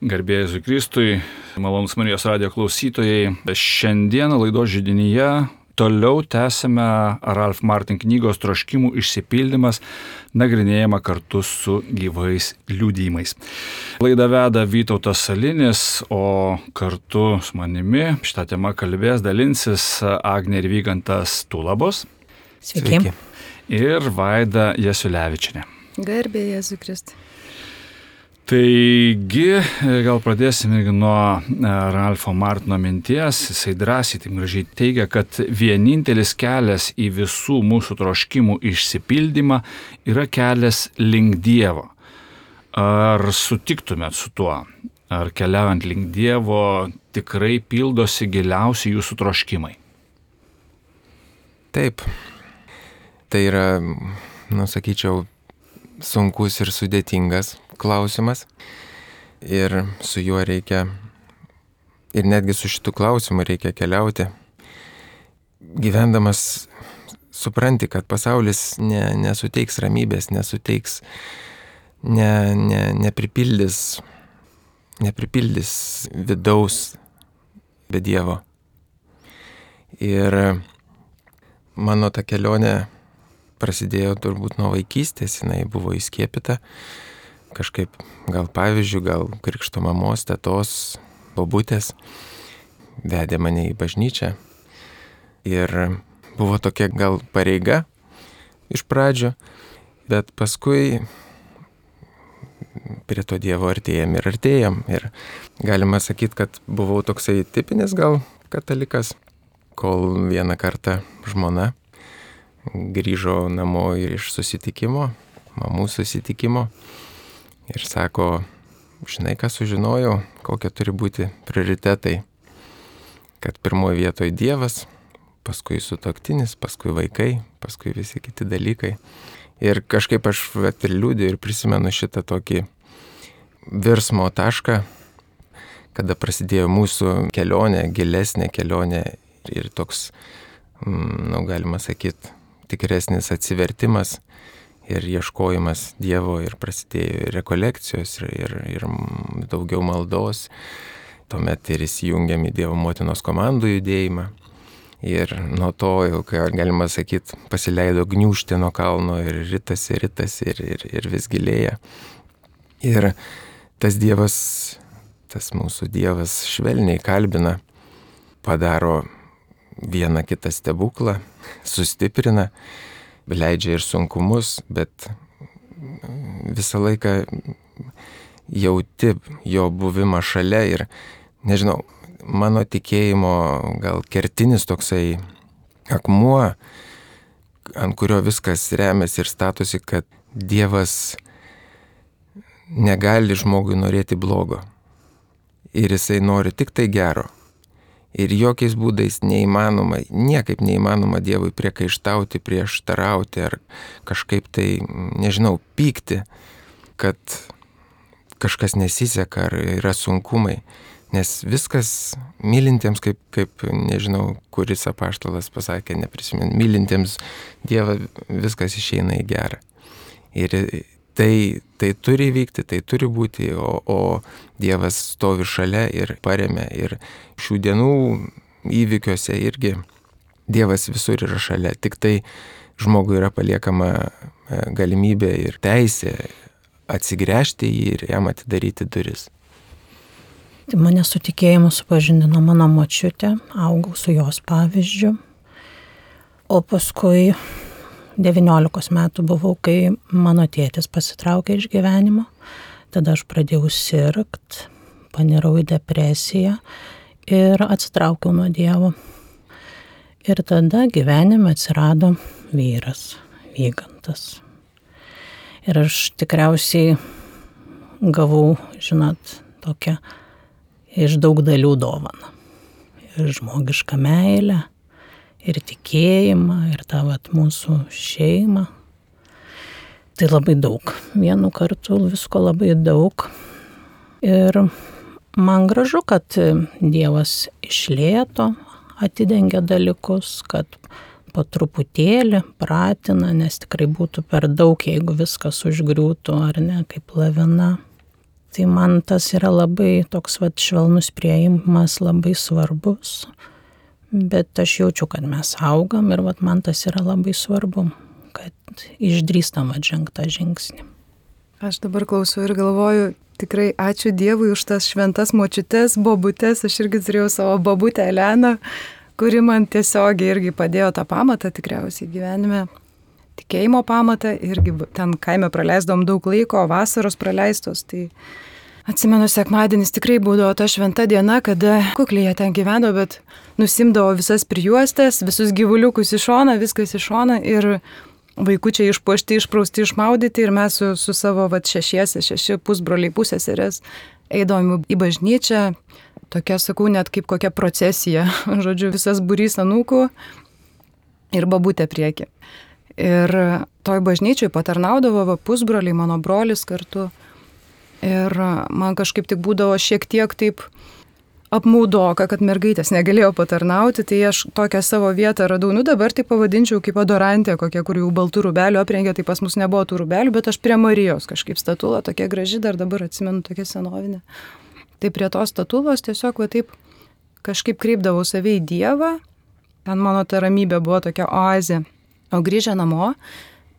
Garbėjai Zukristui, malonus Marijos radio klausytojai. Šiandien laido židinyje toliau tęsime Ralph Martin knygos troškimų išsipildymas, nagrinėjama kartu su gyvais liūdėjimais. Laidą veda Vytautas Salinis, o kartu su manimi šitą temą kalbės, dalinsis Agnė ir Vygantas Tulabos. Sveiki. Sveiki. Ir Vaida Jasulevičinė. Garbė Jėzų Kristų. Taigi, gal pradėsime nuo e, Ralfo Martino minties. Jisai drąsiai, taip gražiai teigia, kad vienintelis kelias į visų mūsų troškimų išsipildymą yra kelias link Dievo. Ar sutiktumėt su tuo? Ar keliaujant link Dievo tikrai pildosi giliausi jūsų troškimai? Taip. Tai yra, nusakyčiau, sunkus ir sudėtingas klausimas. Ir su juo reikia, ir netgi su šitu klausimu reikia keliauti. Gyvendamas supranti, kad pasaulis ne, nesuteiks ramybės, nesuteiks, ne, ne, nepripildys, nepripildys vidaus be Dievo. Ir mano ta kelionė prasidėjo turbūt nuo vaikystės, jinai buvo įskiepita kažkaip gal pavyzdžių, gal krikšto mamos, tetos, bobutės vedė mane į bažnyčią. Ir buvo tokia gal pareiga iš pradžio, bet paskui prie to Dievo artėjom ir artėjom. Ir galima sakyti, kad buvau toksai tipinis gal katalikas, kol vieną kartą žmona grįžo namo iš susitikimo, mamų susitikimo ir sako, žinai, ką sužinojau, kokie turi būti prioritetai. Kad pirmoje vietoje Dievas, paskui sutoktinis, paskui vaikai, paskui visi kiti dalykai. Ir kažkaip aš vat, ir liūdžiu ir prisimenu šitą tokį virsmo tašką, kada prasidėjo mūsų kelionė, gilesnė kelionė ir toks, mm, nu, galima sakyti, tikresnis atsivertimas ir ieškojimas Dievo ir prasidėjo ir rekolekcijos ir, ir, ir daugiau maldos. Tuomet ir įsijungiam į Dievo motinos komandų judėjimą. Ir nuo to, jau, galima sakyti, pasileido gniužti nuo kalno ir ritasi, ritasi ir, ir, ir vis gilėja. Ir tas Dievas, tas mūsų Dievas švelniai kalbina, padaro vieną kitą stebuklą, sustiprina leidžia ir sunkumus, bet visą laiką jauti jo buvimą šalia ir, nežinau, mano tikėjimo gal kertinis toksai akmuo, ant kurio viskas remiasi ir statosi, kad Dievas negali žmogui norėti blogo. Ir jisai nori tik tai gero. Ir jokiais būdais neįmanoma, niekaip neįmanoma Dievui priekaištauti, prieštarauti ar kažkaip tai, nežinau, pykti, kad kažkas nesiseka ar yra sunkumai. Nes viskas mylintiems, kaip, kaip nežinau, kuris apaštalas pasakė, neprisimenu, mylintiems Dievą viskas išeina į gerą. Ir tai, tai turi vykti, tai turi būti, o, o Dievas stovi šalia ir paremia. Ir šių dienų įvykiuose irgi Dievas visur yra šalia. Tik tai žmogui yra paliekama e, galimybė ir teisė atsigręžti jį ir jam atidaryti duris. Tai mane su tikėjimu supažindino mano močiutė, augau su jos pavyzdžiu. O paskui 19 metų buvau, kai mano tėtis pasitraukė iš gyvenimo. Tada aš pradėjau sirgt, panirau į depresiją ir atsitraukiau nuo Dievo. Ir tada gyvenime atsirado vyras, vygantas. Ir aš tikriausiai gavau, žinot, tokią iš daug dalių dovaną. Ir žmogišką meilę, ir tikėjimą, ir tą vat, mūsų šeimą. Tai labai daug. Vienu kartu visko labai daug. Ir man gražu, kad Dievas išlėto atidengia dalykus, kad po truputėlį pratina, nes tikrai būtų per daug, jeigu viskas užgriūtų ar ne, kaip lavina. Tai man tas yra labai toks vat, švelnus prieimas, labai svarbus, bet aš jaučiu, kad mes augam ir vat, man tas yra labai svarbu, kad išdrįstam atžengtą žingsnį. Aš dabar klausau ir galvoju, tikrai ačiū Dievui už tas šventas močiutes, bobutes, aš irgi turėjau savo babutę Eleną, kuri man tiesiogiai irgi padėjo tą pamatą tikriausiai gyvenime. Tikėjimo pamatą, irgi ten kaime praleisdom daug laiko, vasaros praleistos, tai Atsimenu, sekmadienis tikrai būdavo ta šventa diena, kada kuklyje ten gyveno, bet nusimdavo visas prijuostės, visus gyvuliukus iš šona, viskas iš šona ir vaikučiai išpuošti, išprausti, išmaudyti ir mes su, su savo va, šešiesi, šeši pusbroliai pusėserės eidavom į bažnyčią, tokia, sakau, net kaip kokia procesija, žodžiu, visas burys anūkų ir babutė prieki. Ir toj bažnyčiai patarnaudavo va, pusbroliai, mano brolis kartu. Ir man kažkaip tik būdavo šiek tiek taip apmaudoka, kad mergaitės negalėjo patarnauti, tai aš tokią savo vietą radau, nu dabar tai pavadinčiau kaip adorantė, kokia, kur jau baltų rubelių aprengė, tai pas mus nebuvo tų rubelių, bet aš prie Marijos kažkaip statula, tokia graži, dar dabar atsimenu, tokia senovinė. Tai prie tos statulos tiesiog va taip kažkaip kreipdavau save į Dievą, ten mano ta ramybė buvo tokia oazė, o grįžę namo,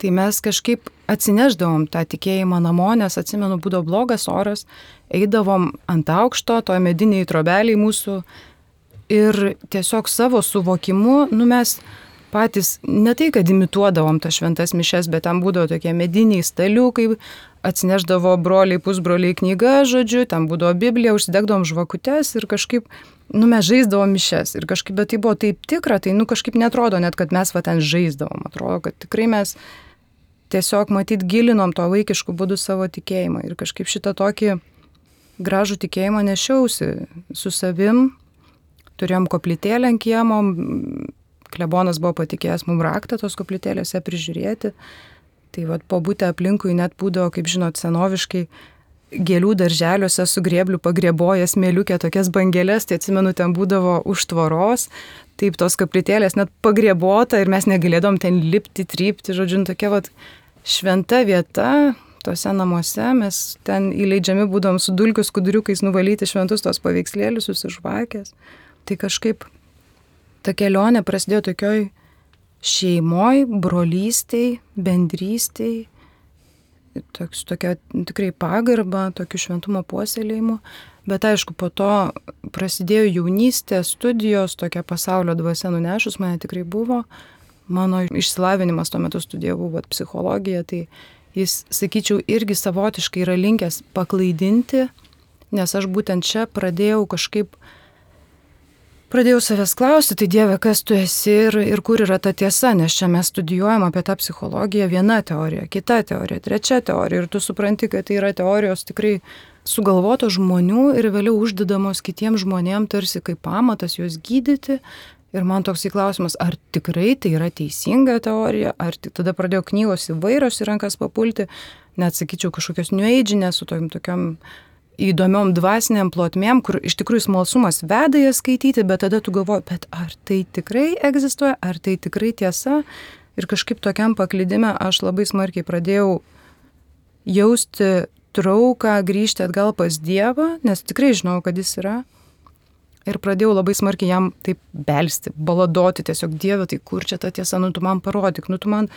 tai mes kažkaip atsineždavom tą tikėjimą namo, nes atsimenu, būdavo blogas oras, eidavom ant aukšto, toje mediniai trobeliai mūsų ir tiesiog savo suvokimu, nu mes patys ne tai, kad imituodavom tas šventas mišes, bet tam būdavo tokie mediniai staliukai, atsineždavo broliai, pusbroliai knyga, žodžiu, tam būdavo Biblija, užsidegdavom žvakutes ir kažkaip, nu mes žaisdavom mišes ir kažkaip, bet tai buvo taip tikra, tai nu kažkaip netrodo net, kad mes va ten žaisdavom, atrodo, kad tikrai mes tiesiog matyt gilinom to vaikiškų būdų savo tikėjimą ir kažkaip šitą tokį gražų tikėjimą nešiausi su savim, turėjom koplytėlę ant kiemo, klebonas buvo patikėjęs mums raktą tos koplytėlėse prižiūrėti, tai vad pabūtę aplinkui net būdavo, kaip žinot, senoviškai gėlių darželiuose su grėbliu pagrėbojas mėliukė tokias bangelės, tai atsimenu, ten būdavo už tvoros, taip tos kaplytėlės net pagrėbota ir mes negalėdom ten lipti, trypti, žodžiu, tokia vat šventa vieta, tuose namuose mes ten įleidžiami būdom su dulkių skuduriukais nuvalyti šventus tos paveikslėlius, susižvakęs. Tai kažkaip ta kelionė prasidėjo tokioj šeimoj, brolystiai, bendrystiai, toks, tokia tikrai pagarba, tokiu šventumo puoselėjimu. Bet aišku, po to prasidėjo jaunystė, studijos, tokia pasaulio dvasia nunešus mane tikrai buvo. Mano išsilavinimas tuo metu studijavau vat, psichologiją, tai jis, sakyčiau, irgi savotiškai yra linkęs paklaidinti, nes aš būtent čia pradėjau kažkaip, pradėjau savęs klausti, tai Dieve, kas tu esi ir, ir kur yra ta tiesa, nes čia mes studijuojam apie tą psichologiją viena teorija, kita teorija, trečia teorija ir tu supranti, kad tai yra teorijos tikrai sugalvotos žmonių ir vėliau uždedamos kitiems žmonėms tarsi kaip pamatas juos gydyti, Ir man toks įklausimas, ar tikrai tai yra teisinga teorija, ar tada pradėjo knygos įvairios į rankas papulti, net sakyčiau kažkokios nueidžinės su tokiam, tokiam įdomiom dvasiniam plotmėm, kur iš tikrųjų smalsumas veda jas skaityti, bet tada tu galvoji, bet ar tai tikrai egzistuoja, ar tai tikrai tiesa. Ir kažkaip tokiam paklydime aš labai smarkiai pradėjau jausti trauką grįžti atgal pas Dievą, nes tikrai žinau, kad jis yra Ir pradėjau labai smarkiai jam taip belsti, baladoti, tiesiog Dieve, tai kur čia ta tiesa, nu tu man parodyk, nu tu man,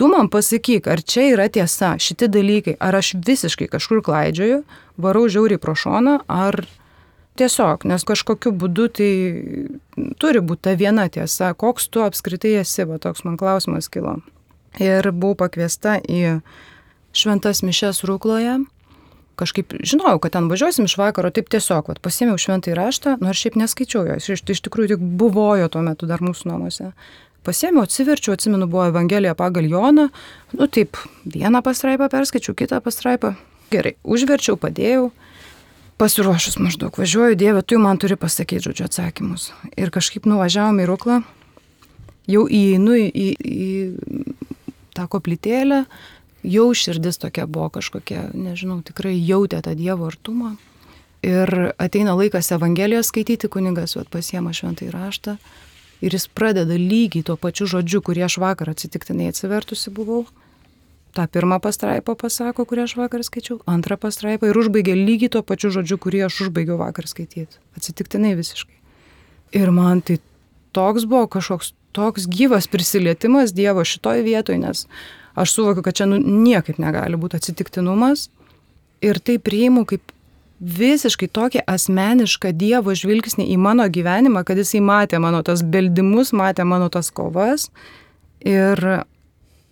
tu man pasakyk, ar čia yra tiesa, šitie dalykai, ar aš visiškai kažkur klaidžioju, varau žiauriai pro šoną, ar tiesiog, nes kažkokiu būdu tai turi būti ta viena tiesa, koks tu apskritai esi, va toks man klausimas kilo. Ir buvau pakviesta į šventas mišes Rūkloje kažkaip žinojau, kad ten važiuosim iš vakaro, taip tiesiog, vat, pasėmiau šventąjį raštą, nors šiaip neskaičiau jo, jis iš, iš tikrųjų tik buvojo tuo metu dar mūsų namuose. Pasėmiau, atsiverčiau, atsimenu, buvo Evangelija pagal Joną, nu taip, vieną pastraipą perskaičiau, kitą pastraipą. Gerai, užverčiau, padėjau, pasiruošus maždaug, važiuoju, Dieve, tu man turi pasakyti, žodžiu, atsakymus. Ir kažkaip nuvažiavom į Ruklą, jau įeinu į, į, į tą koplytėlę, jau širdis tokia buvo kažkokia, nežinau, tikrai jautė tą Dievo artumą. Ir ateina laikas Evangelijos skaityti, kunigas vat, pasiema šventai raštą ir jis pradeda lygiai tuo pačiu žodžiu, kurį aš vakar atsitiktinai atsivertusi buvau. tą pirmą pastraipą pasako, kurią aš vakar skaičiau, antrą pastraipą ir užbaigia lygiai tuo pačiu žodžiu, kurį aš užbaigiau vakar skaityti. Atsitiktinai visiškai. Ir man tai toks buvo kažkoks toks gyvas prisilietimas Dievo šitoj vietoje, nes aš suvokiu, kad čia nu, niekaip negali būti atsitiktinumas. Ir tai priimu kaip visiškai tokį asmenišką Dievo žvilgsnį į mano gyvenimą, kad jisai matė mano tas beldimus, matė mano tas kovas. Ir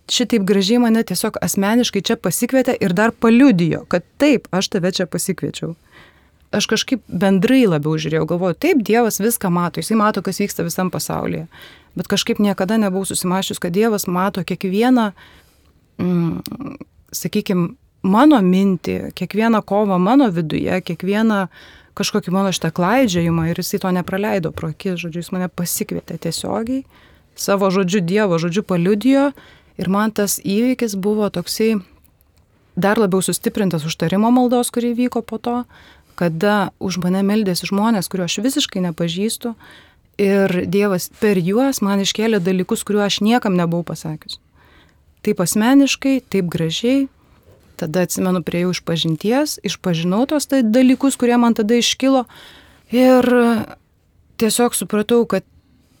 šitaip gražiai mane tiesiog asmeniškai čia pasikvietė ir dar paliudijo, kad taip, aš tave čia pasikviečiau. Aš kažkaip bendrai labiau žiūrėjau, galvoju, taip, Dievas viską mato, jisai mato, kas vyksta visam pasaulyje. Bet kažkaip niekada nebuvau susimašius, kad Dievas mato kiekvieną, mm, sakykime, mano mintį, kiekvieną kovą mano viduje, kiekvieną kažkokį mano šitą klaidžiajimą ir jisai to nepraleido pro akis, žodžiu, jis mane pasikvietė tiesiogiai, savo žodžiu Dievo žodžiu paliudijo Ir man tas įvykis buvo toksai dar labiau sustiprintas užtarimo maldos, kurį vyko po to, kada už mane meldėsi žmonės, kuriuos aš visiškai nepažįstu. Ir Dievas per juos man iškėlė dalykus, kuriuos aš niekam nebuvau pasakius. Taip asmeniškai, taip gražiai. Tada atsimenu prie jų išpažinties, išpažinau tos tai dalykus, kurie man tada iškilo. Ir tiesiog supratau, kad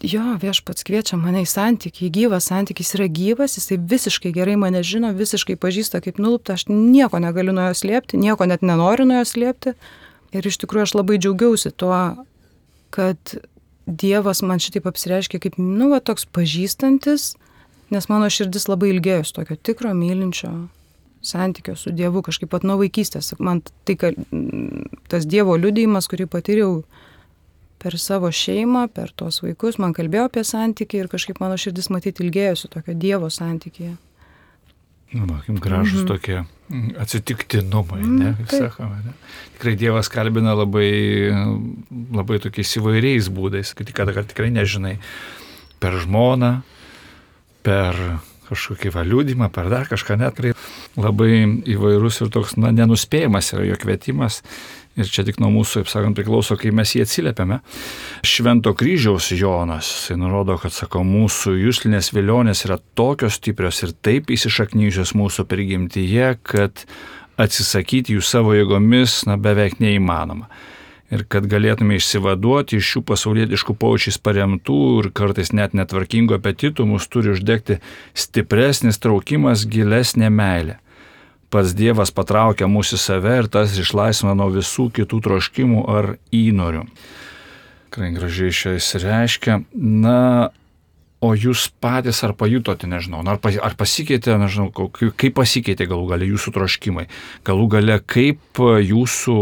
jo, viešpats kviečia mane į santykį, į gyvą santykį, jis yra gyvas, jisai visiškai gerai mane žino, visiškai pažįsta kaip nulupta, aš nieko negaliu nuo jo slėpti, nieko net nenoriu nuo jo slėpti. Ir iš tikrųjų aš labai džiaugiausi tuo, kad Dievas man šitaip apsireiškia kaip, nu, va, toks pažįstantis, nes mano širdis labai ilgėjosi tokio tikro mylinčio santykio su Dievu, kažkaip pat nuo vaikystės. Man tai, tas Dievo liudijimas, kurį patyriau per savo šeimą, per tuos vaikus, man kalbėjo apie santykį ir kažkaip mano širdis matyti ilgėjosi tokio Dievo santykėje. Nu, makim, gražus mm -hmm. tokie atsitiktinumai, mm, ne, kaip sakome. Ne? Tikrai Dievas kalbina labai, labai tokiais įvairiais būdais, kad kad tikrai nežinai, per žmoną, per kažkokį valiūdimą, per dar kažką net. Labai įvairus ir toks, na, nenuspėjimas yra jo kvietimas Ir čia tik nuo mūsų, kaip sakant, priklauso, kai mes jį atsiliepiame. Švento kryžiaus Jonas, jisai nurodo, kad, sako, mūsų jūslinės vilionės yra tokios stiprios ir taip įsišaknyjusios mūsų prigimtyje, kad atsisakyti jų savo jėgomis, na, beveik neįmanoma. Ir kad galėtume išsivaduoti iš šių pasaulietiškų paučiais paremtų ir kartais net netvarkingų apetitų, mus turi uždegti stipresnis traukimas, gilesnė meilė pats Dievas patraukia mūsų į save ir tas išlaisvina nuo visų kitų troškimų ar įnorių. Tikrai gražiai šią įsireiškia. Na, o jūs patys ar pajutote, nežinau, ar, ar pasikeitė, nežinau, kaip pasikeitė galų gale jūsų troškimai, galų gale kaip jūsų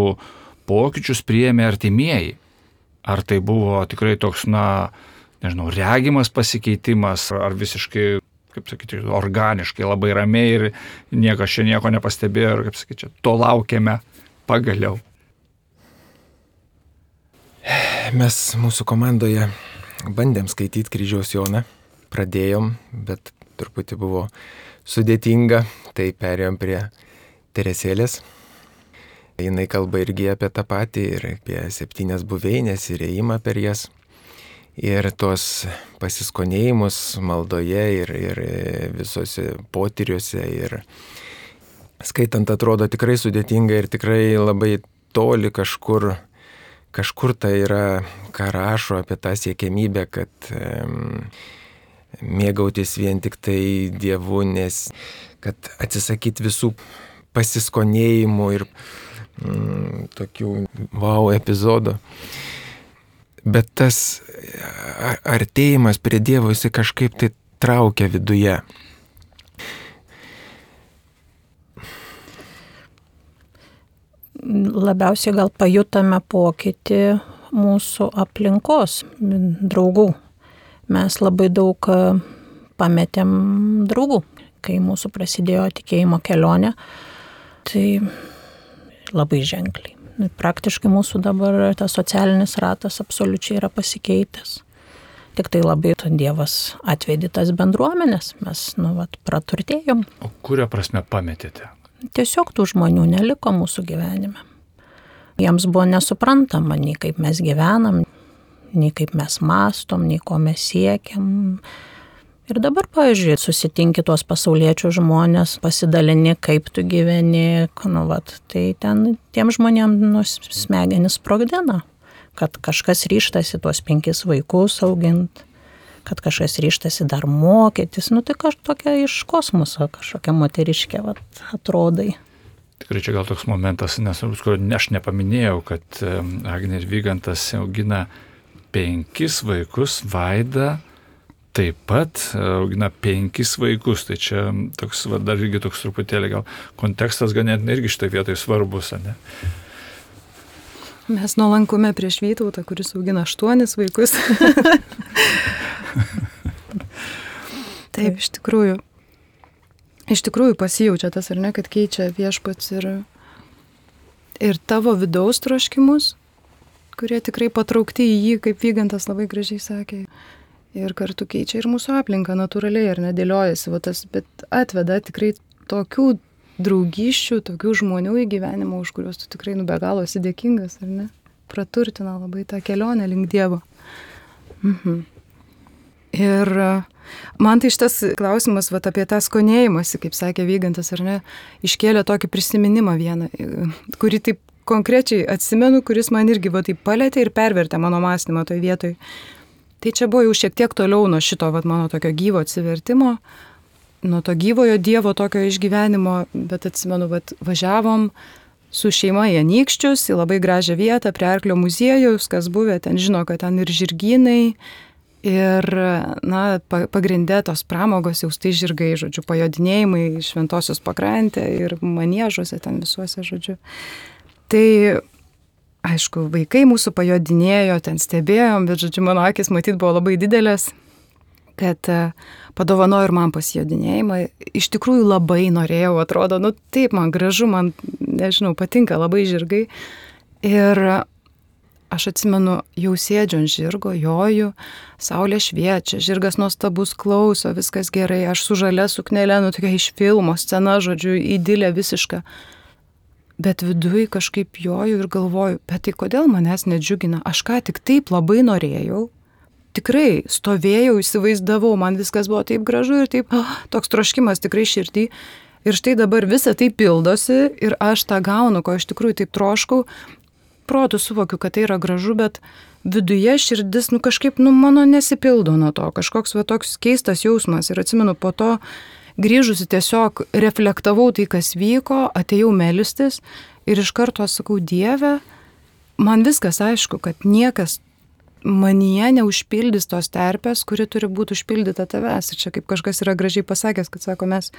pokyčius priėmė artimieji. Ar tai buvo tikrai toks, na, nežinau, regimas pasikeitimas, ar visiškai kaip sakyti, organiškai, labai ramiai ir niekas čia nieko nepastebėjo ir, kaip sakyti, to laukiame pagaliau. Mes mūsų komandoje bandėm skaityti kryžiaus Joną, pradėjom, bet truputį buvo sudėtinga, tai perėjom prie Teresėlės. Jis kalba irgi apie tą patį ir apie septynias buveinės ir įėjimą per jas ir tuos pasiskonėjimus maldoje ir, ir visose potyriuose. Ir skaitant atrodo tikrai sudėtinga ir tikrai labai toli kažkur, kažkur tai yra, ką rašo apie tą siekėmybę, kad um, mėgautis vien tik tai Dievu, nes kad atsisakyti visų pasiskonėjimų ir mm, tokių wow epizodų. Bet tas artėjimas prie Dievo jisai kažkaip tai traukia viduje. Labiausiai gal pajutame pokytį mūsų aplinkos draugų. Mes labai daug pametėm draugų, kai mūsų prasidėjo tikėjimo kelionė. Tai labai ženkliai praktiškai mūsų dabar tas socialinis ratas absoliučiai yra pasikeitęs. Tik tai labai Dievas atvedė tas bendruomenės, mes, nu, vat, praturtėjom. O kurio prasme pametėte? Tiesiog tų žmonių neliko mūsų gyvenime. Jiems buvo nesuprantama, nei kaip mes gyvenam, nei kaip mes mastom, nei ko mes siekiam. Ir dabar, pavyzdžiui, susitinki tuos pasauliečių žmonės, pasidalini, kaip tu gyveni, nu, vat, tai ten tiem žmonėm nu, smegenis sprogdina, kad kažkas ryštasi tuos penkis vaikus auginti, kad kažkas ryštasi dar mokytis, nu tai kažkokia iš kosmoso, kažkokia moteriškė, vat, atrodai. Tikrai čia gal toks momentas, nes aš nepaminėjau, kad Agnė ir Vygantas augina penkis vaikus, Vaida taip pat augina penkis vaikus, tai čia toks, va, dar irgi toks truputėlį gal kontekstas ganėtinai irgi šitą vietoj svarbus, ne? Mes nuolankume prieš Vytautą, kuris augina aštuonis vaikus. taip, iš tikrųjų. Iš tikrųjų pasijaučia tas ar ne, kad keičia viešpats ir, ir tavo vidaus troškimus, kurie tikrai patraukti į jį, kaip Vygantas labai gražiai sakė ir kartu keičia ir mūsų aplinką natūraliai, ar nedėliojasi, va tas, bet atveda tikrai tokių draugyščių, tokių žmonių į gyvenimą, už kuriuos tu tikrai nu be galo esi dėkingas, ar ne? Praturtina labai tą kelionę link Dievo. Mhm. Ir man tai šitas klausimas vat, apie tą skonėjimąsi, kaip sakė Vygantas, ar ne, iškėlė tokį prisiminimą vieną, kurį taip konkrečiai atsimenu, kuris man irgi va taip palėtė ir pervertė mano mąstymą toj vietoj. Tai čia buvo jau šiek tiek toliau nuo šito vat, mano tokio gyvo atsivertimo, nuo to gyvojo Dievo tokio išgyvenimo, bet atsimenu, vat, važiavom su šeima į Anykščius, į labai gražią vietą prie Arklio muziejus, kas buvę, ten žino, kad ten ir žirginai, ir, na, pagrindė tos pramogos jau tai žirgai, žodžiu, pajodinėjimai šventosios pakrantė ir manėžuose ten visuose, žodžiu. Tai aišku, vaikai mūsų pajodinėjo, ten stebėjom, bet, žodžiu, mano akis matyt buvo labai didelės, kad e, padovanojo ir man pasijodinėjimą. Iš tikrųjų labai norėjau, atrodo, nu taip, man gražu, man, nežinau, patinka labai žirgai. Ir aš atsimenu, jau sėdžiu ant žirgo, joju, saulė šviečia, žirgas nuostabus klauso, viskas gerai, aš su žalia suknelė, nu tokia iš filmo scena, žodžiu, įdilė visiška bet viduj kažkaip joju ir galvoju, bet tai kodėl manęs nedžiugina, aš ką tik taip labai norėjau, tikrai stovėjau, įsivaizdavau, man viskas buvo taip gražu ir taip, oh, toks troškimas tikrai širdį. Ir štai dabar visa tai pildosi ir aš tą gaunu, ko iš tikrųjų taip troškau, protų suvokiu, kad tai yra gražu, bet viduje širdis, nu kažkaip, nu mano nesipildo nuo to, kažkoks va toks keistas jausmas. Ir atsimenu, po to grįžusi tiesiog reflektavau tai, kas vyko, atėjau melistis ir iš karto sakau, Dieve, man viskas aišku, kad niekas manyje neužpildys tos terpės, kuri turi būti užpildyta tavęs. Ir čia kaip kažkas yra gražiai pasakęs, kad sako, mes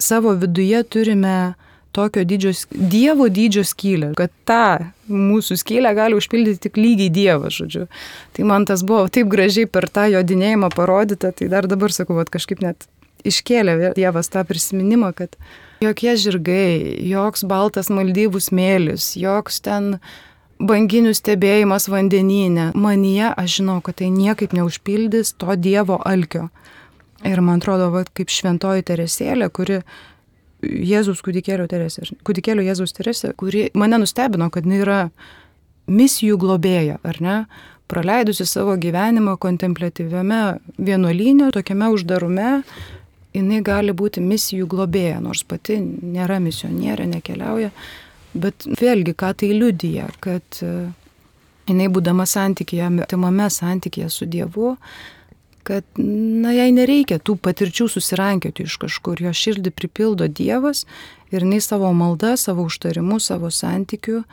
savo viduje turime tokio dydžio, Dievo dydžio skylę, kad tą mūsų skylę gali užpildyti tik lygiai Dievas, žodžiu. Tai man tas buvo taip gražiai per tą jodinėjimą parodyta, tai dar dabar sakau, kad kažkaip net iškėlė Dievas tą prisiminimą, kad jokie žirgai, joks baltas maldyvų smėlis, joks ten banginių stebėjimas vandenyne, manyje aš žinau, kad tai niekaip neužpildys to Dievo alkio. Ir man atrodo, va, kaip šventoji Teresėlė, kuri Jėzus kūdikėlio Teresė, kūdikėlio Jėzus Teresė, kuri mane nustebino, kad jinai yra misijų globėja, ar ne? Praleidusi savo gyvenimą kontemplatyviame vienuolynė, tokiame uždarume, jinai gali būti misijų globėja, nors pati nėra misionierė, nekeliauja, bet vėlgi, ką tai liudyja, kad e, jinai būdama santykėje, timame santykėje su Dievu, kad, na, jai nereikia tų patirčių susirankioti iš kažkur, jo širdį pripildo Dievas ir jinai savo maldą, savo užtarimu, savo santykiu,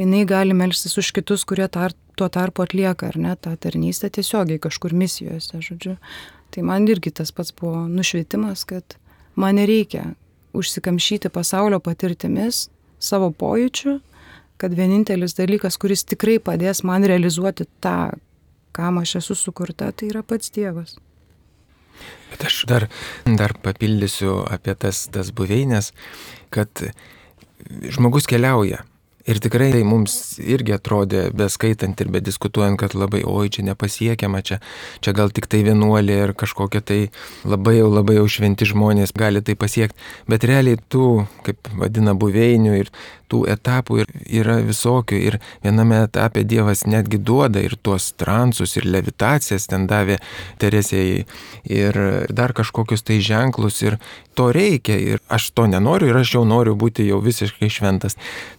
jinai gali melstis už kitus, kurie tar, tuo tarpu atlieka, ar ne, tą tarnystę tiesiogiai kažkur misijose, žodžiu. Tai man irgi tas pats buvo nušvietimas, kad man nereikia užsikamšyti pasaulio patirtimis, savo pojūčių, kad vienintelis dalykas, kuris tikrai padės man realizuoti tą, kam aš esu sukurta, tai yra pats Dievas. Bet aš dar, dar papildysiu apie tas, tas buveinės, kad žmogus keliauja Ir tikrai tai mums irgi atrodė, beskaitant ir bediskutuojant, kad labai, oi, čia nepasiekiama, čia, čia gal tik tai vienuolė ir kažkokie tai labai jau labai jau šventi žmonės gali tai pasiekti. Bet realiai tų, kaip vadina, buveinių ir tų etapų yra visokių ir viename etape Dievas netgi duoda ir tuos transus, ir levitacijas ten davė Teresėjai, ir dar kažkokius tai ženklus, ir to reikia, ir aš to nenoriu, ir aš jau noriu būti jau visiškai šventas.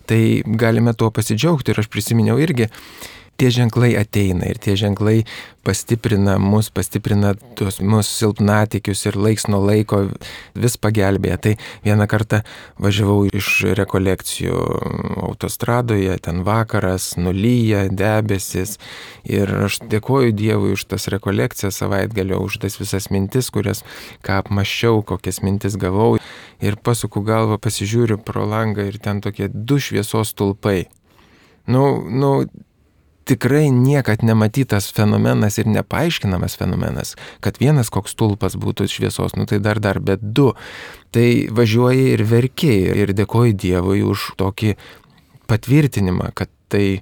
Tai galime tuo pasidžiaugti ir aš prisiminiau irgi tie ženklai ateina ir tie ženklai pastiprina mus, pastiprina tuos mūsų silpnatikius ir laiks nuo laiko vis pagelbėja. Tai vieną kartą važiavau iš rekolekcijų autostradoje, ten vakaras, nulyja, debesis ir aš dėkoju Dievui už tas rekolekcijas savaitgalio, už tas visas mintis, kurias ką apmaščiau, kokias mintis gavau ir pasuku galvą, pasižiūriu pro langą ir ten tokie du šviesos tulpai. Nu, nu, tikrai niekad nematytas fenomenas ir nepaaiškinamas fenomenas, kad vienas koks tulpas būtų šviesos, nu tai dar dar, bet du. Tai važiuoji ir verkiai ir dėkoji Dievui už tokį patvirtinimą, kad tai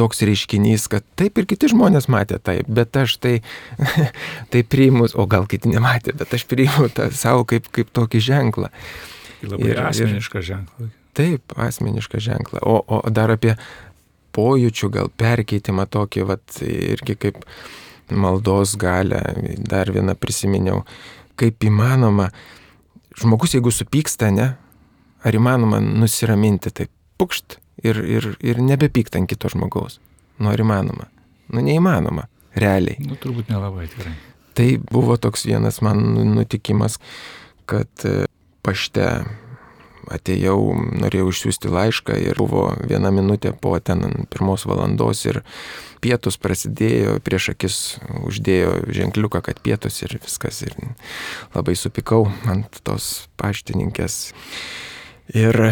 toks reiškinys, kad taip ir kiti žmonės matė taip, bet aš tai, tai priimu, o gal kiti nematė, bet aš priimu tą savo kaip, kaip tokį ženklą. Labai ir, asmenišką ženklą. Taip, asmenišką ženklą. O, o dar apie pojūčių gal perkeitimą tokį, vat, irgi kaip maldos galę, dar vieną prisiminiau, kaip įmanoma, žmogus jeigu supyksta, ne, ar įmanoma nusiraminti, tai pukšt ir, ir, ir nebepykt ant kito žmogaus. Nu, ar įmanoma? Nu, neįmanoma, realiai. Nu, turbūt nelabai tikrai. Tai buvo toks vienas man nutikimas, kad e, pašte atėjau, norėjau išsiųsti laišką ir buvo viena minutė po ten pirmos valandos ir pietus prasidėjo, prieš akis uždėjo ženkliuką, kad pietus ir viskas. Ir labai supikau ant tos paštininkės. Ir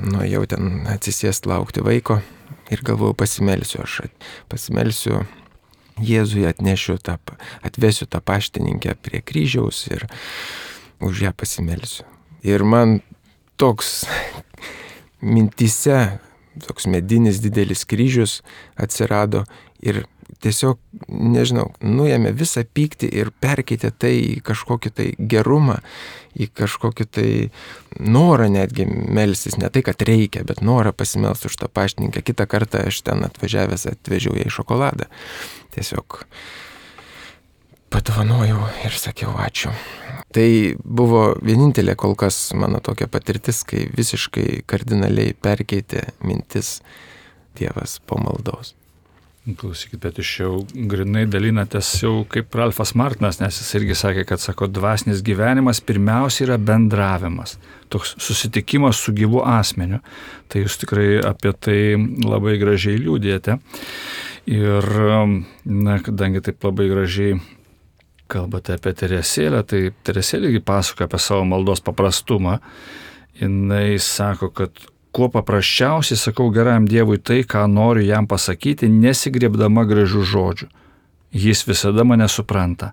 nuėjau ten atsisėsti laukti vaiko ir galvojau pasimelsiu, aš pasimelsiu Jėzui atnešiu tą, atvesiu tą paštininkę prie kryžiaus ir už ją pasimelsiu. Ir man toks mintise, toks medinis didelis kryžius atsirado ir tiesiog, nežinau, nuėmė visą pyktį ir perkeitė tai į kažkokį tai gerumą, į kažkokį tai norą netgi melstis, ne tai, kad reikia, bet norą pasimelsti už tą paštininką. Kitą kartą aš ten atvažiavęs atvežiau ją į šokoladą. Tiesiog padovanojau ir sakiau ačiū. Tai buvo vienintelė kol kas mano tokia patirtis, kai visiškai kardinaliai perkeitė mintis Dievas po maldos. Klausykit, bet iš jau grinai dalinatės jau kaip Ralfas Martinas, nes jis irgi sakė, kad sako, dvasinis gyvenimas pirmiausia yra bendravimas, toks susitikimas su gyvu asmeniu. Tai jūs tikrai apie tai labai gražiai liūdėte. Ir, na, kadangi taip labai gražiai kalbate apie Teresėlę, tai Teresėlė pasakoja apie savo maldos paprastumą. Jis sako, kad kuo paprasčiausiai sakau geram Dievui tai, ką noriu jam pasakyti, nesigriebdama gražių žodžių. Jis visada mane supranta.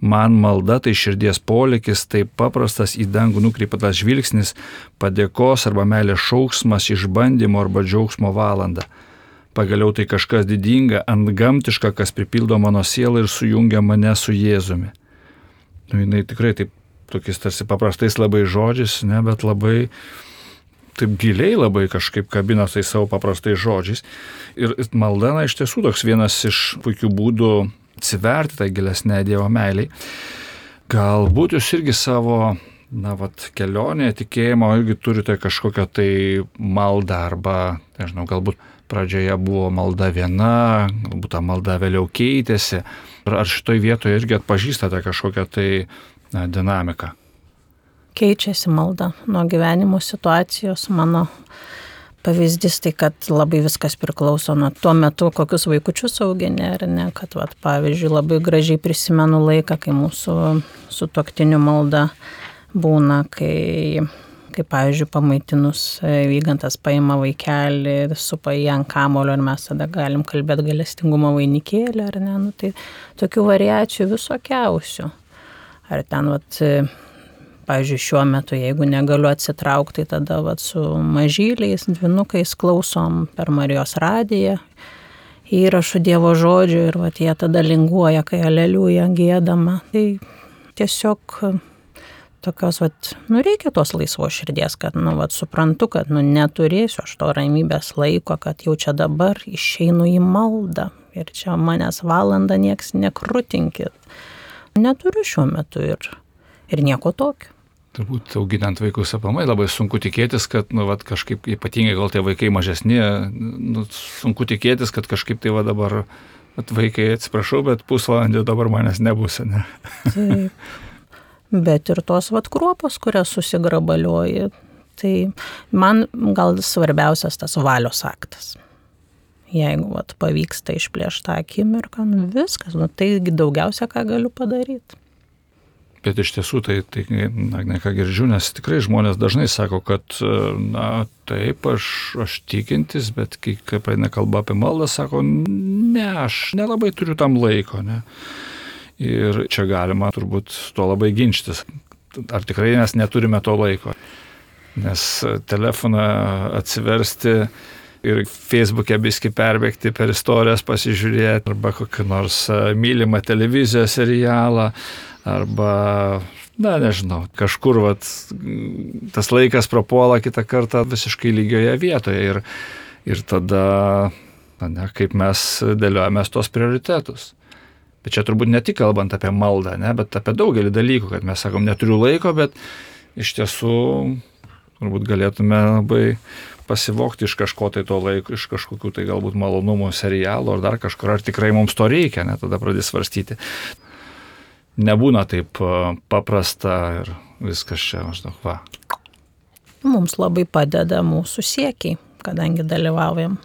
Man malda tai širdies polikis, tai paprastas į dangų nukreiptas žvilgsnis, padėkos arba meilės šauksmas, išbandymo arba džiaugsmo valanda. Pagaliau tai kažkas didinga, antgamtiška, kas pripildo mano sielą ir sujungia mane su Jėzumi. Nu, jinai tikrai taip, tokiais tarsi paprastais labai žodžiais, ne, bet labai taip giliai labai kažkaip kabina tai savo paprastais žodžiais. Ir malda, na, iš tiesų toks vienas iš puikių būdų atsiverti tai gilesnė Dievo meiliai. Galbūt jūs irgi savo na, vat, kelionėje tikėjimo irgi turite kažkokią tai maldą arba, nežinau, galbūt pradžioje buvo malda viena, galbūt ta malda vėliau keitėsi. Ar šitoj vietoje irgi atpažįstate kažkokią tai na, dinamiką? Keičiasi malda nuo gyvenimo situacijos. Mano pavyzdys tai, kad labai viskas priklauso nuo tuo metu, kokius vaikučius auginė, ar ne, kad, vat, pavyzdžiui, labai gražiai prisimenu laiką, kai mūsų su toktiniu malda būna, kai kaip pavyzdžiui, pamaitinus e, vygantas paima vaikelį, supa jį ant kamulio ir mes tada galim kalbėti galestingumo vainikėlį, ar ne, nu, tai tokių variacijų visokiausių. Ar ten, vat, e, pavyzdžiui, šiuo metu, jeigu negaliu atsitraukti, tai tada vat, su mažyliais, dvinukais klausom per Marijos radiją įrašų Dievo žodžių ir vat, jie tada linguoja, kai aleliuja gėdama. Tai tiesiog tokios, vat, nu reikia tos laisvos širdies, kad, nu, vat, suprantu, kad, nu, neturėsiu aš to ramybės laiko, kad jau čia dabar išeinu į maldą ir čia manęs valandą nieks nekrutinkit. Neturiu šiuo metu ir, ir nieko tokio. Turbūt auginant vaikus apamai labai sunku tikėtis, kad, nu, vat, kažkaip ypatingai gal tie vaikai mažesni, nu, sunku tikėtis, kad kažkaip tai va dabar, vat, vaikai atsiprašau, bet pusvalandį dabar manęs nebus, ne? Taip. Bet ir tos vat kruopos, kurias susigrabalioji, tai man gal svarbiausias tas valios aktas. Jeigu vat, pavyksta išplėšti tą akimirką, nu viskas, nu, tai daugiausia, ką galiu padaryti. Bet iš tiesų tai, tai na, ne ką girdžiu, nes tikrai žmonės dažnai sako, kad, na, taip, aš, aš tikintis, bet kai praeina kalba apie maldą, sako, ne, aš nelabai turiu tam laiko, ne. Ir čia galima turbūt to labai ginčytis. Ar tikrai mes neturime to laiko? Nes telefoną atsiversti ir Facebook'e biski perbėgti per istorijas pasižiūrėti, arba kokį nors mylimą televizijos serialą, arba, na nežinau, kažkur vat, tas laikas prapuola kitą kartą visiškai lygioje vietoje ir, ir tada, na ne, kaip mes dėliojame tos prioritetus. Bet čia turbūt ne tik kalbant apie maldą, ne, bet apie daugelį dalykų, kad mes sakom, neturiu laiko, bet iš tiesų turbūt galėtume labai pasivokti iš kažko tai to laiko, iš kažkokių tai galbūt malonumų serialų ar dar kažkur, ar tikrai mums to reikia, net tada pradės svarstyti nebūna taip paprasta ir viskas čia maždaug va. Mums labai padeda mūsų siekiai, kadangi dalyvaujam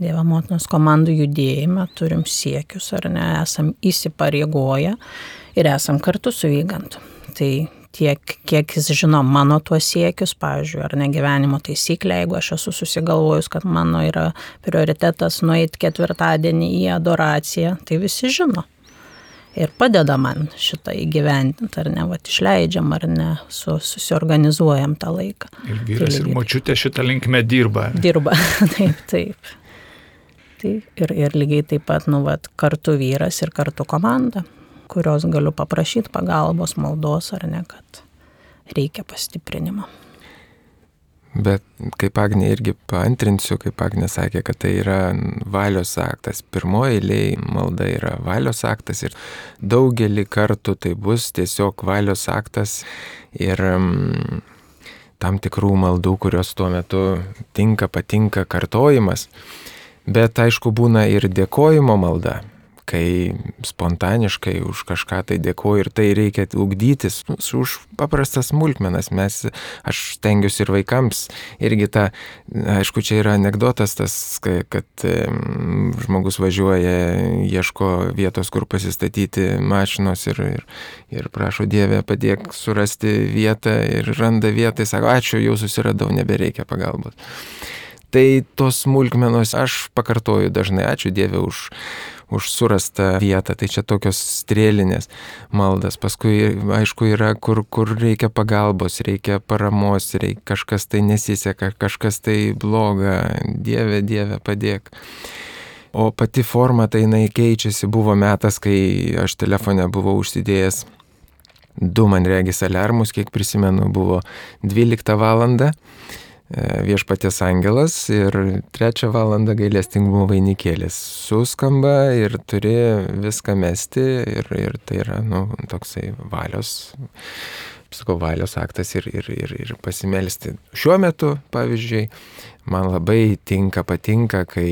Dievo motinos komandų judėjime, turim siekius ar ne, esam įsipareigoję ir esam kartu su vygantu. Tai tiek, kiek jis žino mano tuos siekius, pavyzdžiui, ar ne gyvenimo taisyklė, jeigu aš esu susigalvojus, kad mano yra prioritetas nueiti ketvirtadienį į adoraciją, tai visi žino ir padeda man šitą įgyvendinti, ar ne, va, išleidžiam, ar ne, su, susiorganizuojam tą laiką. Ir vyras tai, ir močiutė šitą linkmę dirba. Dirba, taip, taip. Tai ir, ir lygiai taip pat, nu, va, kartu vyras ir kartu komanda, kurios galiu paprašyti pagalbos, maldos, ar ne, kad reikia pastiprinimo. Bet kaip Agnė irgi paantrinsiu, kaip Agnė sakė, kad tai yra valios aktas. Pirmoji eiliai malda yra valios aktas ir daugelį kartų tai bus tiesiog valios aktas ir mm, tam tikrų maldų, kurios tuo metu tinka, patinka kartojimas. Bet aišku būna ir dėkojimo malda kai spontaniškai už kažką tai dėkoju ir tai reikia ugdytis už paprastas smulkmenas. Mes, aš stengiuosi ir vaikams, irgi ta, aišku, čia yra anegdotas tas, kad žmogus važiuoja, ieško vietos, kur pasistatyti mašinos ir, ir, ir prašo Dievę padėk surasti vietą ir randa vietą, sako, ačiū, jau susiradau, nebereikia pagalbos. Tai tos smulkmenos aš pakartoju dažnai, ačiū Dievė už už surastą vietą. Tai čia tokios strėlinės maldas. Paskui, aišku, yra, kur, kur reikia pagalbos, reikia paramos, reikia kažkas tai nesiseka, kažkas tai bloga. Dieve, Dieve, padėk. O pati forma tai jinai keičiasi. Buvo metas, kai aš telefone buvau užsidėjęs du, man regis, alarmus, kiek prisimenu, buvo 12 valanda E, viešpatės angelas ir trečią valandą gailestingumo vainikėlis suskamba ir turi viską mesti ir, ir tai yra, nu, toksai valios, sakau, valios aktas ir, ir, ir, ir pasimelsti. Šiuo metu, pavyzdžiui, man labai tinka, patinka, kai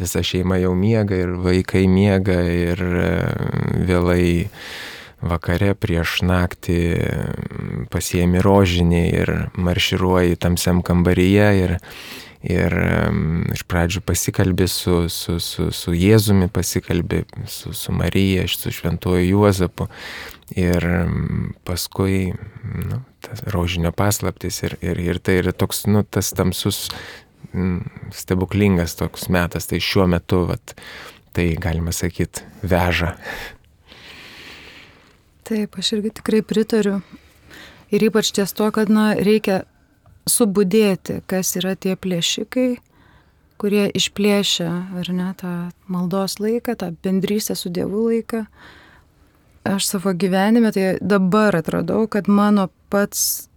visa šeima jau miega ir vaikai miega ir vėlai vakare prieš naktį pasiemi rožinį ir marširuoji tamsiam kambaryje ir, ir iš pradžių pasikalbi su, su, su, su Jėzumi, pasikalbi su, su Marija, su Šventuoju Juozapu ir paskui nu, rožinio paslaptis ir, ir, ir tai yra toks, nu, tas tamsus stebuklingas toks metas, tai šiuo metu, vat, tai galima sakyti, veža Taip, aš irgi tikrai pritariu. Ir ypač ties to, kad na, reikia subudėti, kas yra tie plėšikai, kurie išplėšia, ar ne, tą maldos laiką, tą bendrystę su Dievu laiką. aš savo gyvenime, tai dabar atradau, kad mano pats,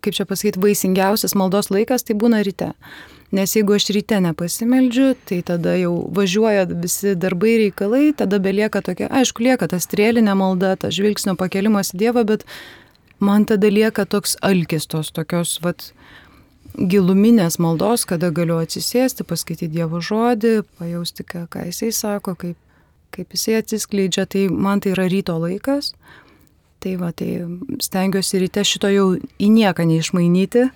kaip čia pasakyti, vaisingiausias maldos laikas tai būna ryte. Nes jeigu aš ryte nepasimeldžiu, tai tada jau važiuoja visi darbai, reikalai, tada belieka tokia, aišku, lieka ta strėlinė malda, ta žvilgsnio pakelimas į Dievą, bet man tada lieka toks alkis tos tokios, vat, giluminės maldos, kada galiu atsisėsti, paskaityti Dievo žodį, pajausti, ką, ką jisai sako, kaip, kaip jisai atsiskleidžia, tai man tai yra ryto laikas. Tai va, tai stengiuosi ryte šito jau į nieką neišmainyti.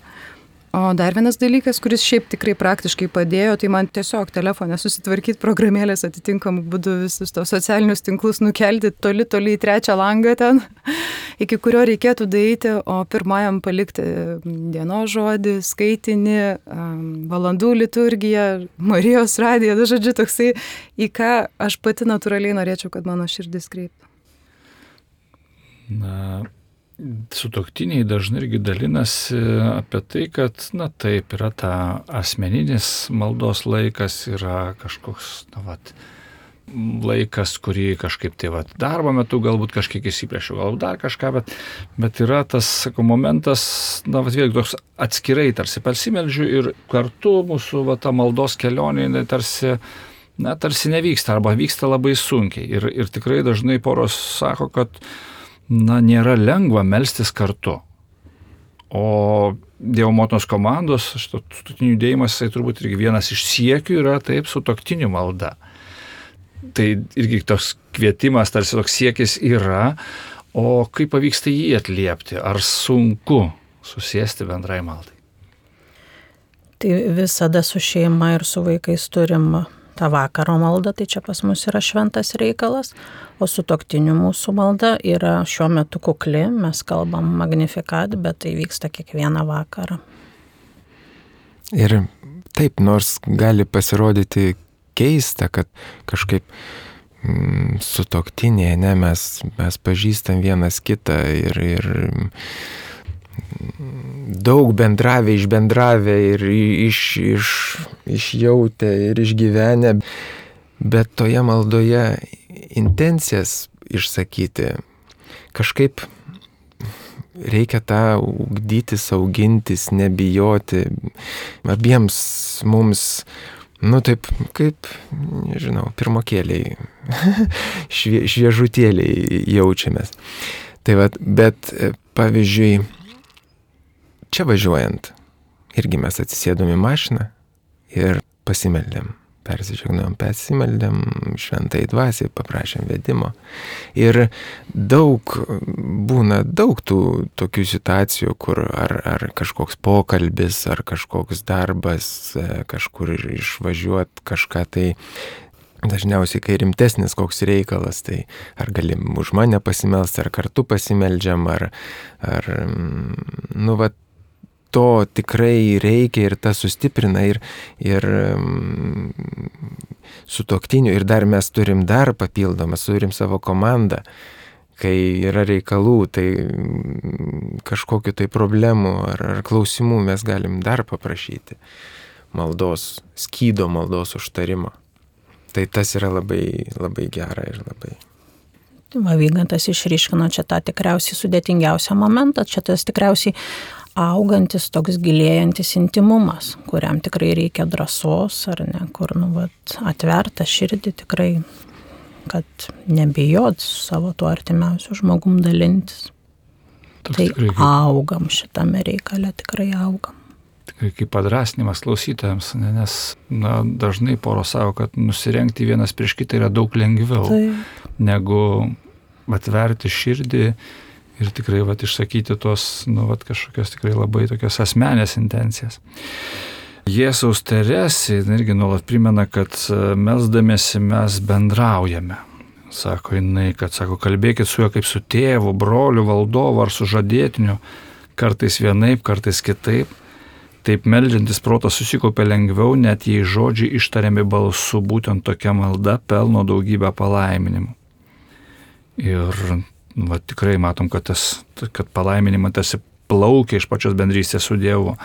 O dar vienas dalykas, kuris šiaip tikrai praktiškai padėjo, tai man tiesiog telefonę susitvarkyti programėlės atitinkamų būdų visus tos socialinius tinklus nukelti toli, toli į trečią langą ten, iki kurio reikėtų daryti, o pirmajam palikti dienos žodį, skaitinį, valandų liturgiją, Marijos radiją, nu, žodžiu, toksai, į ką aš pati natūraliai norėčiau, kad mano širdis kreiptų. Na, sutoktiniai dažnai irgi dalinasi apie tai, kad, na taip, yra ta asmeninis maldos laikas, yra kažkoks, na, vat, laikas, kurį kažkaip tai vat, darbo metu galbūt kažkiek įsiplėšiu, galbūt dar kažką, bet, bet yra tas, sakau, momentas, na, vat, vėlgi toks atskirai tarsi persimeldžiu ir kartu mūsų vat, ta maldos kelionė tarsi, na, tarsi nevyksta arba vyksta labai sunkiai. Ir, ir tikrai dažnai poros sako, kad na, nėra lengva melstis kartu. O Dievo motinos komandos, sutoktinių judėjimas, tai turbūt irgi vienas iš siekių yra taip su toktiniu malda. Tai irgi toks kvietimas, tarsi toks siekis yra, o kaip pavyksta jį atliepti, ar sunku susėsti bendrai maldai? Tai visada su šeima ir su vaikais turim tą vakaro maldą, tai čia pas mus yra šventas reikalas, o su toktiniu mūsų malda yra šiuo metu kukli, mes kalbam magnifikat, bet tai vyksta kiekvieną vakarą. Ir taip, nors gali pasirodyti keista, kad kažkaip mm, su toktinė, ne, mes, mes pažįstam vienas kitą ir, ir daug bendravę, išbendravę ir iš, iš, išjautę ir išgyvenę, bet toje maldoje intencijas išsakyti kažkaip reikia tą ugdytis, augintis, nebijoti. Abiems mums, nu taip, kaip, nežinau, pirmokėliai, švie, šviežutėliai jaučiamės. Tai vad, bet pavyzdžiui, čia važiuojant, irgi mes atsisėdom į mašiną ir pasimeldėm. Persižegnojom, persimeldėm, šventai dvasiai, paprašėm vedimo. Ir daug, būna daug tų tokių situacijų, kur ar, ar kažkoks pokalbis, ar kažkoks darbas, kažkur išvažiuot kažką tai Dažniausiai, kai rimtesnis koks reikalas, tai ar galim už mane pasimelsti, ar kartu pasimeldžiam, ar, ar nu, va, to tikrai reikia ir tas sustiprina ir, ir um, su toktiniu ir dar mes turim dar papildomą, turim savo komandą. Kai yra reikalų, tai mm, kažkokiu tai problemu ar, ar klausimų mes galim dar paprašyti maldos, skydo maldos užtarimo. Tai tas yra labai, labai gera ir labai Va, Vygantas išryškino čia tą tikriausiai sudėtingiausią momentą, čia tas tikriausiai augantis toks gilėjantis intimumas, kuriam tikrai reikia drąsos ar ne, kur nu, vat, atverta širdį tikrai, kad nebijot savo tuo artimiausiu žmogum dalintis. Toks tai tikrai, kaip... augam šitame reikale, tikrai augam. Tikrai kaip padrasnimas klausytojams, ne, nes na, dažnai poro savo, kad nusirengti vienas prieš kitą yra daug lengviau Taip. negu atverti širdį ir tikrai vat, išsakyti tos, nu, vat, kažkokios tikrai labai tokios asmenės intencijas. Jėzaus Teresė irgi nuolat primena, kad e, mesdamėsi mes bendraujame. Sako jinai, kad sako, kalbėkit su juo kaip su tėvu, broliu, valdovu ar su žadėtiniu, kartais vienaip, kartais kitaip. Taip meldžiantis protas susikaupia lengviau, net jei žodžiai ištariami balsu, būtent tokia malda pelno daugybę palaiminimų. Ir va, tikrai matom, kad, tas, kad palaiminimas tarsi plaukia iš pačios bendrystės su Dievu.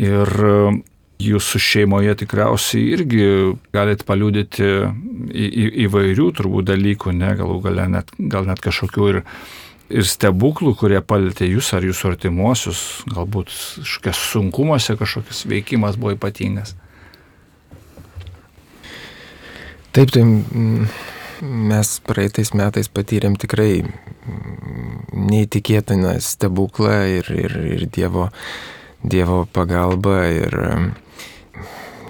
Ir Jūsų šeimoje tikriausiai irgi galite paliūdyti į, į, įvairių turbūt dalykų, ne, galų gale net, gal net kažkokių ir, ir stebuklų, kurie palėtė jūs ar jūsų artimuosius, galbūt kažkokias sunkumuose kažkokias veikimas buvo ypatingas. Taip, tai mm, mes praeitais metais patyrėm tikrai mm, neįtikėtiną stebuklą ir, ir, ir Dievo, dievo pagalbą ir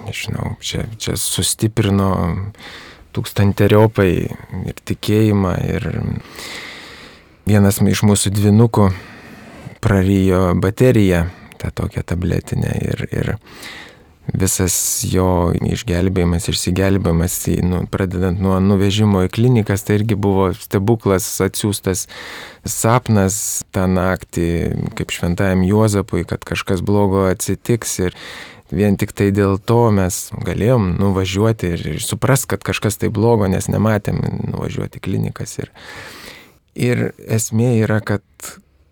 nežinau, čia, čia sustiprino tūkstanteriopai ir tikėjimą. Ir vienas iš mūsų dvinukų prarijo bateriją, tą tokią tabletinę. Ir, ir visas jo išgelbėjimas, išsigelbėjimas, nu, pradedant nuo nuvežimo į klinikas, tai irgi buvo stebuklas atsiųstas sapnas tą naktį, kaip šventajam Juozapui, kad kažkas blogo atsitiks ir vien tik tai dėl to mes galėjom nuvažiuoti ir, ir supras, kad kažkas tai blogo, nes nematėm nuvažiuoti į klinikas. Ir, ir esmė yra, kad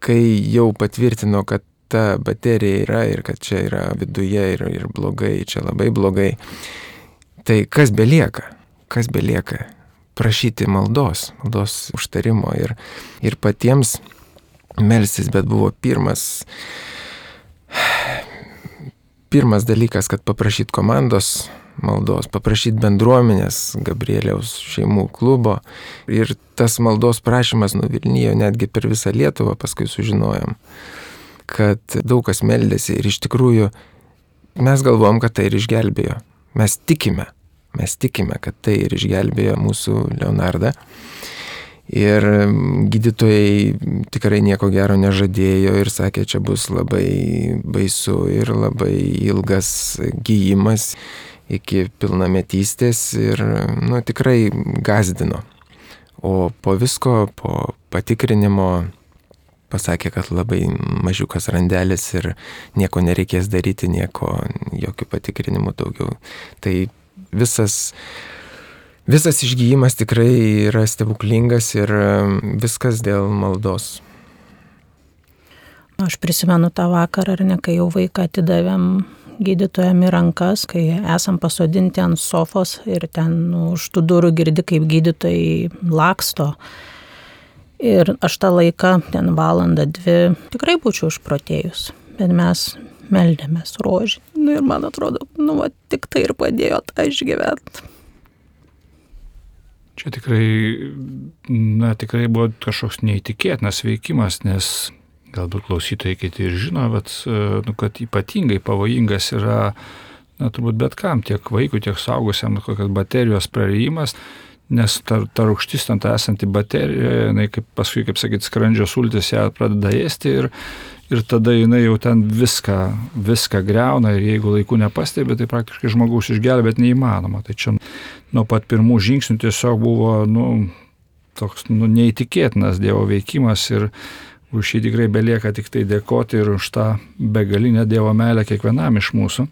kai jau patvirtino, kad ta baterija yra ir kad čia yra viduje ir, ir blogai, čia labai blogai, tai kas belieka? Kas belieka? Prašyti maldos, maldos užtarimo ir, ir patiems melsis, bet buvo pirmas pirmas dalykas, kad paprašyti komandos maldos, paprašyti bendruomenės Gabrieliaus šeimų klubo. Ir tas maldos prašymas nuvilnijo netgi per visą Lietuvą, paskui sužinojom, kad daug kas meldėsi ir iš tikrųjų mes galvom, kad tai ir išgelbėjo. Mes tikime, mes tikime, kad tai ir išgelbėjo mūsų Leonardą. Ir gydytojai tikrai nieko gero nežadėjo ir sakė, čia bus labai baisu ir labai ilgas gyjimas iki pilnametystės ir nu, tikrai gazdino. O po visko, po patikrinimo pasakė, kad labai mažiukas randelis ir nieko nereikės daryti, nieko, jokių patikrinimų daugiau. Tai visas visas išgyjimas tikrai yra stebuklingas ir viskas dėl maldos. Nu, aš prisimenu tą vakarą, ar ne, kai jau vaiką atidavėm gydytojam į rankas, kai esam pasodinti ant sofos ir ten nu, už tų durų girdi, kaip gydytojai laksto. Ir aš tą laiką, ten valandą, dvi, tikrai būčiau užprotėjus. Bet mes meldėmės rožį. Nu, ir man atrodo, nu, va, tik tai ir padėjo tą išgyventi. Čia tikrai, na, tikrai buvo kažkoks neįtikėtinas veikimas, nes galbūt klausytojai kiti ir žino, bet, nu, kad ypatingai pavojingas yra, na, turbūt bet kam, tiek vaikui, tiek saugusiam, kokias baterijos prarijimas, nes ta, ta rūkštis ten ta esanti baterija, jinai kaip paskui, kaip sakyti, skrandžio sultis ją pradeda ėsti ir, ir tada jinai jau ten viską, viską greuna ir jeigu laiku nepastebi, tai praktiškai žmogaus išgelbėti neįmanoma. Tai čia nuo pat pirmų žingsnių tiesiog buvo, nu, toks, nu, neįtikėtinas Dievo veikimas ir už šį tikrai belieka tik tai dėkoti ir už tą begalinę Dievo meilę kiekvienam iš mūsų.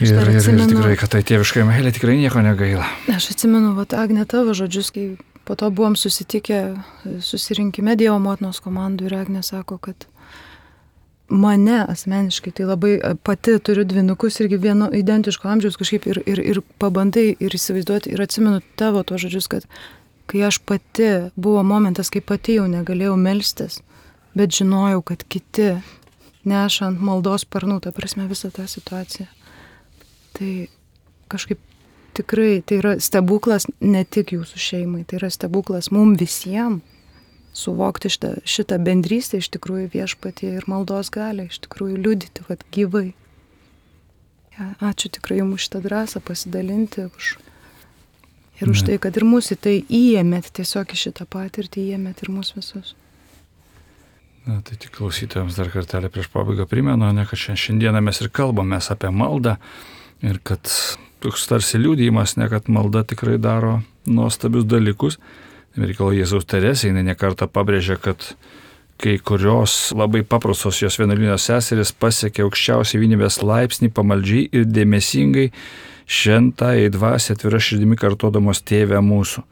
Ir, ir, ir tikrai, kad tai tėviškai meilė tikrai nieko negaila. Aš atsimenu, va, Agne, tavo žodžius, kai po to buvom susitikę susirinkime Dievo motinos komandų ir Agne sako, kad mane asmeniškai, tai labai pati turiu dvinukus irgi vieno identiško amžiaus kažkaip ir, ir, ir pabandai ir įsivaizduoti ir atsimenu tavo to žodžius, kad kai aš pati, buvo momentas, kai pati jau negalėjau melstis, bet žinojau, kad kiti neša ant maldos sparnų, ta prasme visą tą situaciją. Tai kažkaip tikrai tai yra stebuklas ne tik jūsų šeimai, tai yra stebuklas mums visiems suvokti šitą, šitą bendrystę iš tikrųjų viešpatie ir maldos gali iš tikrųjų liudyti, kad gyvai. Ja, ačiū tikrai jums už šitą drąsą pasidalinti už, ir už ne. tai, kad ir mūsų tai įėmėt tiesiog į šitą patirtį, įėmėt ir mūsų visus. Na, tai tik klausytojams dar kartelį prieš pabaigą primenu, ne, kad šiandieną mes ir kalbame apie maldą ir kad toks tarsi liūdėjimas, ne kad malda tikrai daro nuostabius dalykus. Reikalo Jėzaus Teresė, jinai nekarta pabrėžia, kad kai kurios labai paprastos jos vienuolinės seserys pasiekė aukščiausią vienybės laipsnį pamaldžiai ir dėmesingai šventą į dvasę atvira širdimi kartodamos tėvę mūsų.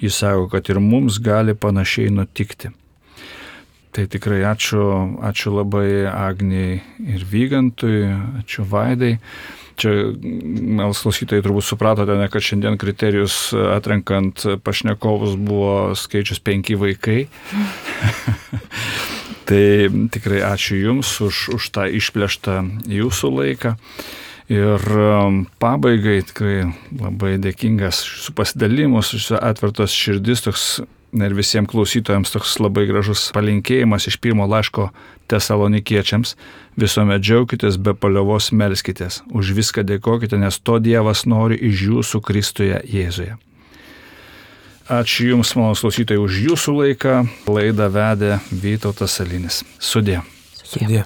Jis sako, kad ir mums gali panašiai nutikti. Tai tikrai ačiū, ačiū labai Agniai ir Vygantui, ačiū Vaidai. Čia, mes klausytojai turbūt supratote, ne, kad šiandien kriterijus atrenkant pašnekovus buvo skaičius penki vaikai. tai tikrai ačiū Jums už, už tą išplėštą Jūsų laiką. Ir um, pabaigai tikrai labai dėkingas su pasidalimus, su atvertos širdis, toks ir visiems klausytojams toks labai gražus palinkėjimas iš pirmo laiško tesalonikiečiams. Visuomet džiaukitės, be paliovos melskitės. Už viską dėkokite, nes to Dievas nori iš jūsų Kristuje Jėzuje. Ačiū Jums, mano klausytojai, už Jūsų laiką. Laidą vedė Vytautas Salinis. Sudė. Sudė.